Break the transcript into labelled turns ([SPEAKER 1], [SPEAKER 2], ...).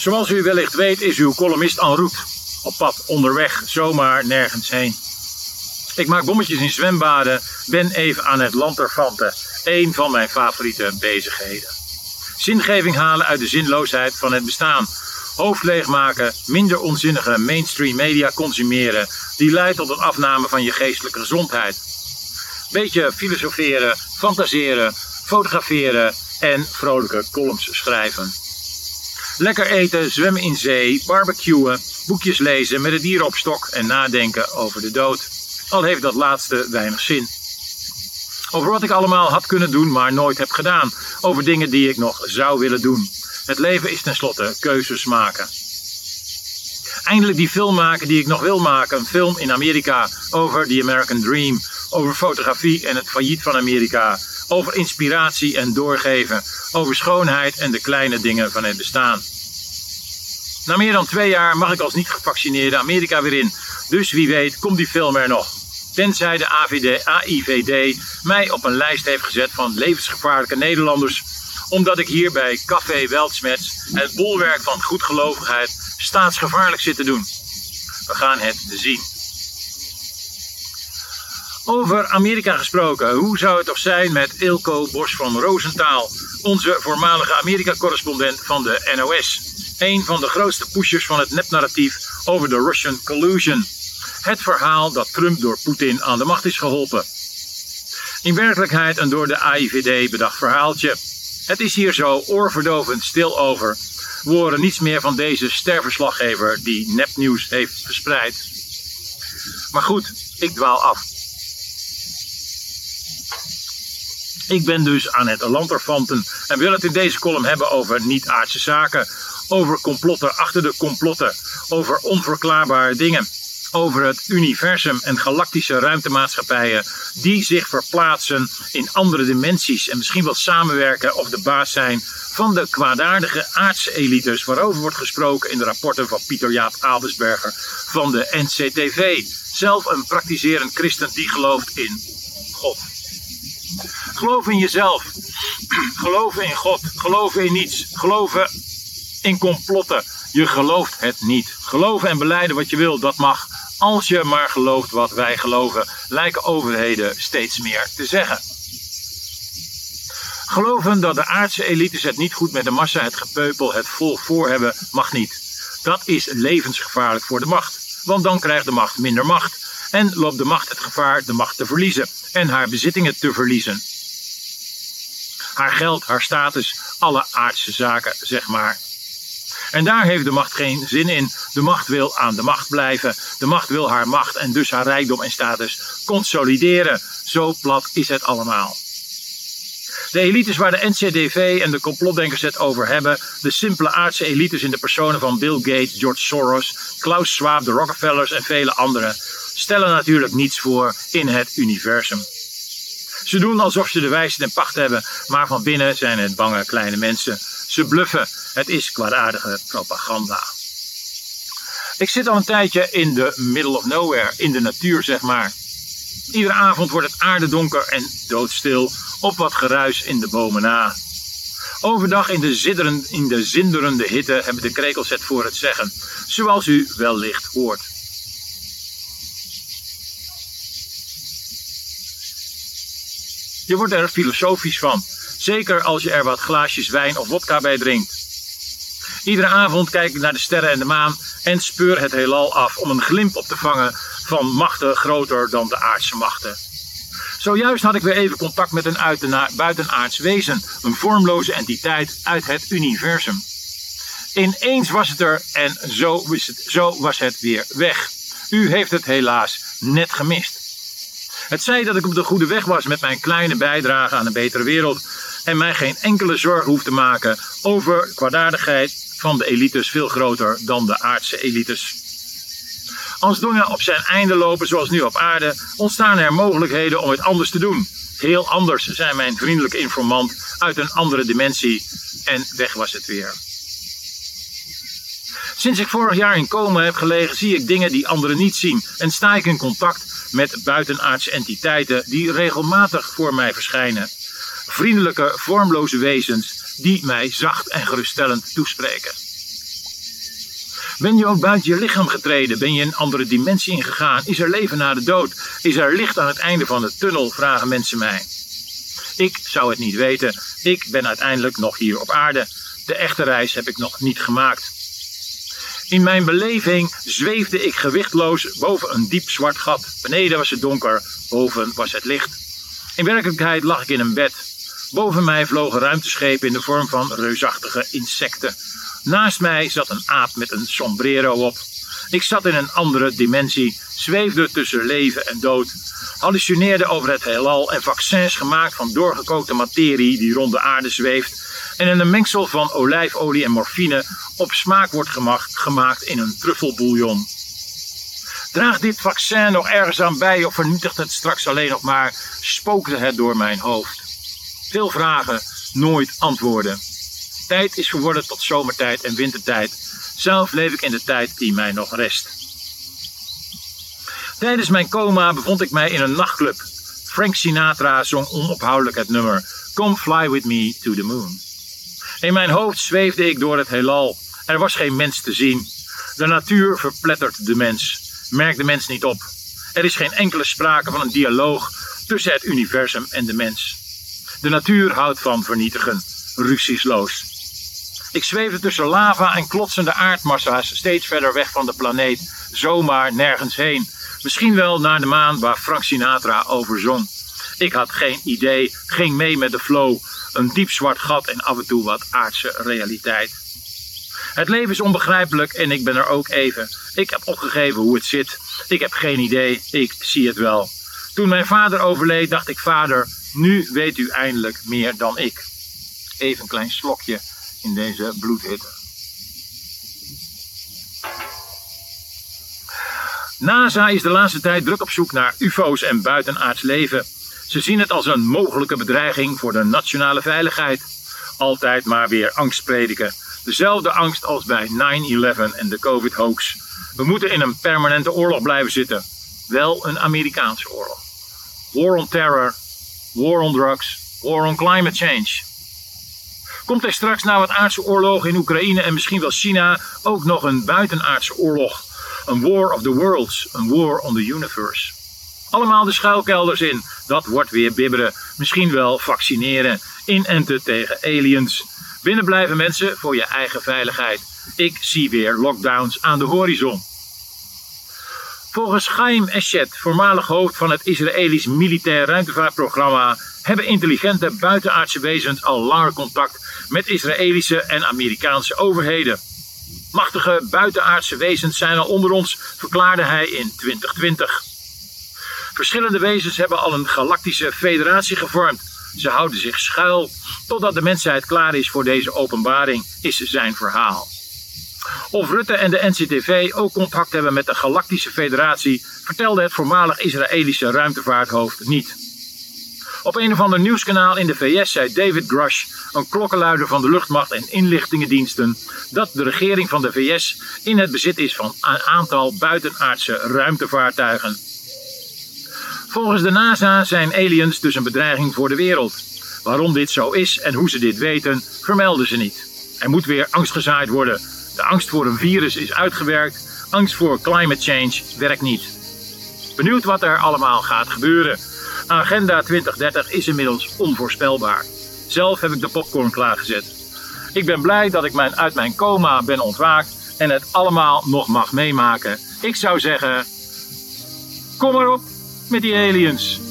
[SPEAKER 1] Zoals u wellicht weet is uw columnist en route. Op pad, onderweg, zomaar nergens heen. Ik maak bommetjes in zwembaden, ben even aan het lanterfanten. Een van mijn favoriete bezigheden. Zingeving halen uit de zinloosheid van het bestaan. Hoofd leegmaken, minder onzinnige mainstream media consumeren. Die leidt tot een afname van je geestelijke gezondheid. Beetje filosoferen, fantaseren, fotograferen en vrolijke columns schrijven. Lekker eten, zwemmen in zee, barbecuen, boekjes lezen met het dier op stok en nadenken over de dood. Al heeft dat laatste weinig zin. Over wat ik allemaal had kunnen doen, maar nooit heb gedaan. Over dingen die ik nog zou willen doen. Het leven is tenslotte keuzes maken. Eindelijk die film maken die ik nog wil maken. Een film in Amerika over the American Dream. Over fotografie en het failliet van Amerika. Over inspiratie en doorgeven. Over schoonheid en de kleine dingen van het bestaan. Na meer dan twee jaar mag ik als niet gevaccineerde Amerika weer in. Dus wie weet komt die film er nog. Tenzij de AVD, AIVD mij op een lijst heeft gezet van levensgevaarlijke Nederlanders. Omdat ik hier bij Café Weltsmets, het bolwerk van goedgelovigheid, staatsgevaarlijk zit te doen. We gaan het zien. Over Amerika gesproken, hoe zou het toch zijn met Ilko Bos van Roosentaal, onze voormalige Amerika-correspondent van de NOS. Een van de grootste pushers van het nepnarratief over de Russian collusion. Het verhaal dat Trump door Poetin aan de macht is geholpen. In werkelijkheid een door de AIVD bedacht verhaaltje. Het is hier zo oorverdovend stil over. We horen niets meer van deze sterverslaggever die nepnieuws heeft verspreid. Maar goed, ik dwaal af. Ik ben dus aan het lanterfanten en wil het in deze column hebben over niet-aardse zaken, over complotten achter de complotten, over onverklaarbare dingen, over het universum en galactische ruimtemaatschappijen die zich verplaatsen in andere dimensies en misschien wel samenwerken of de baas zijn van de kwaadaardige aardse elites waarover wordt gesproken in de rapporten van Pieter Jaap Adelsberger van de NCTV. Zelf een praktiserend christen die gelooft in God. Geloven in jezelf. Geloven in God. Geloven in niets. Geloven in complotten. Je gelooft het niet. Geloven en beleiden wat je wil, dat mag. Als je maar gelooft wat wij geloven, lijken overheden steeds meer te zeggen. Geloven dat de aardse elites het niet goed met de massa, het gepeupel, het volk voor hebben, mag niet. Dat is levensgevaarlijk voor de macht. Want dan krijgt de macht minder macht. En loopt de macht het gevaar de macht te verliezen en haar bezittingen te verliezen. Haar geld, haar status, alle aardse zaken, zeg maar. En daar heeft de macht geen zin in. De macht wil aan de macht blijven. De macht wil haar macht en dus haar rijkdom en status consolideren. Zo plat is het allemaal. De elites waar de NCDV en de complotdenkers het over hebben, de simpele aardse elites in de personen van Bill Gates, George Soros, Klaus Schwab, de Rockefellers en vele anderen, stellen natuurlijk niets voor in het universum. Ze doen alsof ze de wijze en pacht hebben, maar van binnen zijn het bange kleine mensen. Ze bluffen. Het is kwaadaardige propaganda. Ik zit al een tijdje in de middle of nowhere, in de natuur zeg maar. Iedere avond wordt het aardedonker en doodstil op wat geruis in de bomen na. Overdag in de, in de zinderende hitte hebben de krekels het voor het zeggen, zoals u wellicht hoort. Je wordt er filosofisch van, zeker als je er wat glaasjes wijn of wodka bij drinkt. Iedere avond kijk ik naar de sterren en de maan en speur het heelal af om een glimp op te vangen van machten groter dan de aardse machten. Zojuist had ik weer even contact met een buitenaards wezen, een vormloze entiteit uit het universum. Ineens was het er en zo het, zo was het weer weg. U heeft het helaas net gemist. Het zei dat ik op de goede weg was met mijn kleine bijdrage aan een betere wereld en mij geen enkele zorg hoef te maken over kwaadaardigheid van de elites veel groter dan de aardse elites. Als dingen op zijn einde lopen zoals nu op aarde, ontstaan er mogelijkheden om het anders te doen. Heel anders, zei mijn vriendelijke informant uit een andere dimensie. En weg was het weer. Sinds ik vorig jaar in coma heb gelegen, zie ik dingen die anderen niet zien. En sta ik in contact met buitenaardse entiteiten die regelmatig voor mij verschijnen. Vriendelijke, vormloze wezens die mij zacht en geruststellend toespreken. Ben je ook buiten je lichaam getreden? Ben je een andere dimensie ingegaan? Is er leven na de dood? Is er licht aan het einde van de tunnel? Vragen mensen mij. Ik zou het niet weten. Ik ben uiteindelijk nog hier op aarde. De echte reis heb ik nog niet gemaakt. In mijn beleving zweefde ik gewichtloos boven een diep zwart gat. Beneden was het donker, boven was het licht. In werkelijkheid lag ik in een bed. Boven mij vlogen ruimteschepen in de vorm van reusachtige insecten. Naast mij zat een aap met een sombrero op. Ik zat in een andere dimensie, zweefde tussen leven en dood, hallucineerde over het heelal en vaccins gemaakt van doorgekookte materie die rond de aarde zweeft en in een mengsel van olijfolie en morfine op smaak wordt gemaakt in een truffelbouillon. Draagt dit vaccin nog ergens aan bij of vernietigt het straks alleen nog maar, spookte het door mijn hoofd. Veel vragen, nooit antwoorden. Tijd is geworden tot zomertijd en wintertijd. Zelf leef ik in de tijd die mij nog rest. Tijdens mijn coma bevond ik mij in een nachtclub. Frank Sinatra zong onophoudelijk het nummer Come Fly With Me to the Moon. In mijn hoofd zweefde ik door het heelal. Er was geen mens te zien. De natuur verplettert de mens. Merk de mens niet op. Er is geen enkele sprake van een dialoog tussen het universum en de mens. De natuur houdt van vernietigen, ruziesloos. Ik zweefde tussen lava en klotsende aardmassa's steeds verder weg van de planeet, zomaar nergens heen. Misschien wel naar de maan waar Frank Sinatra over zong. Ik had geen idee, ging mee met de flow, een diep zwart gat en af en toe wat aardse realiteit. Het leven is onbegrijpelijk en ik ben er ook even. Ik heb opgegeven hoe het zit. Ik heb geen idee, ik zie het wel. Toen mijn vader overleed, dacht ik: Vader, nu weet u eindelijk meer dan ik. Even een klein slokje in deze bloedhitte. NASA is de laatste tijd druk op zoek naar UFO's en buitenaards leven. Ze zien het als een mogelijke bedreiging voor de nationale veiligheid. Altijd maar weer angst prediken. Dezelfde angst als bij 9-11 en de COVID-hoax. We moeten in een permanente oorlog blijven zitten. Wel een Amerikaanse oorlog. War on terror, war on drugs, war on climate change. Komt er straks na wat aardse oorlogen in Oekraïne en misschien wel China ook nog een buitenaardse oorlog? Een war of the worlds, een war on the universe. Allemaal de schuilkelders in, dat wordt weer bibberen. Misschien wel vaccineren, inenten tegen aliens. Binnen blijven mensen voor je eigen veiligheid. Ik zie weer lockdowns aan de horizon. Volgens Chaim Eshet, voormalig hoofd van het Israëlisch militair ruimtevaartprogramma, hebben intelligente buitenaardse wezens al langer contact met Israëlische en Amerikaanse overheden. Machtige buitenaardse wezens zijn al onder ons, verklaarde hij in 2020. Verschillende wezens hebben al een galactische federatie gevormd. Ze houden zich schuil totdat de mensheid klaar is voor deze openbaring, is zijn verhaal. Of Rutte en de NCTV ook contact hebben met de Galactische Federatie, vertelde het voormalig Israëlische ruimtevaarthoofd niet. Op een of ander nieuwskanaal in de VS zei David Grush, een klokkenluider van de luchtmacht en inlichtingendiensten, dat de regering van de VS in het bezit is van een aantal buitenaardse ruimtevaartuigen. Volgens de NASA zijn aliens dus een bedreiging voor de wereld. Waarom dit zo is en hoe ze dit weten, vermelden ze niet. Er moet weer angst gezaaid worden. De angst voor een virus is uitgewerkt. Angst voor climate change werkt niet. Benieuwd wat er allemaal gaat gebeuren. Agenda 2030 is inmiddels onvoorspelbaar. Zelf heb ik de popcorn klaargezet. Ik ben blij dat ik mijn, uit mijn coma ben ontwaakt en het allemaal nog mag meemaken. Ik zou zeggen, kom maar op met die aliens.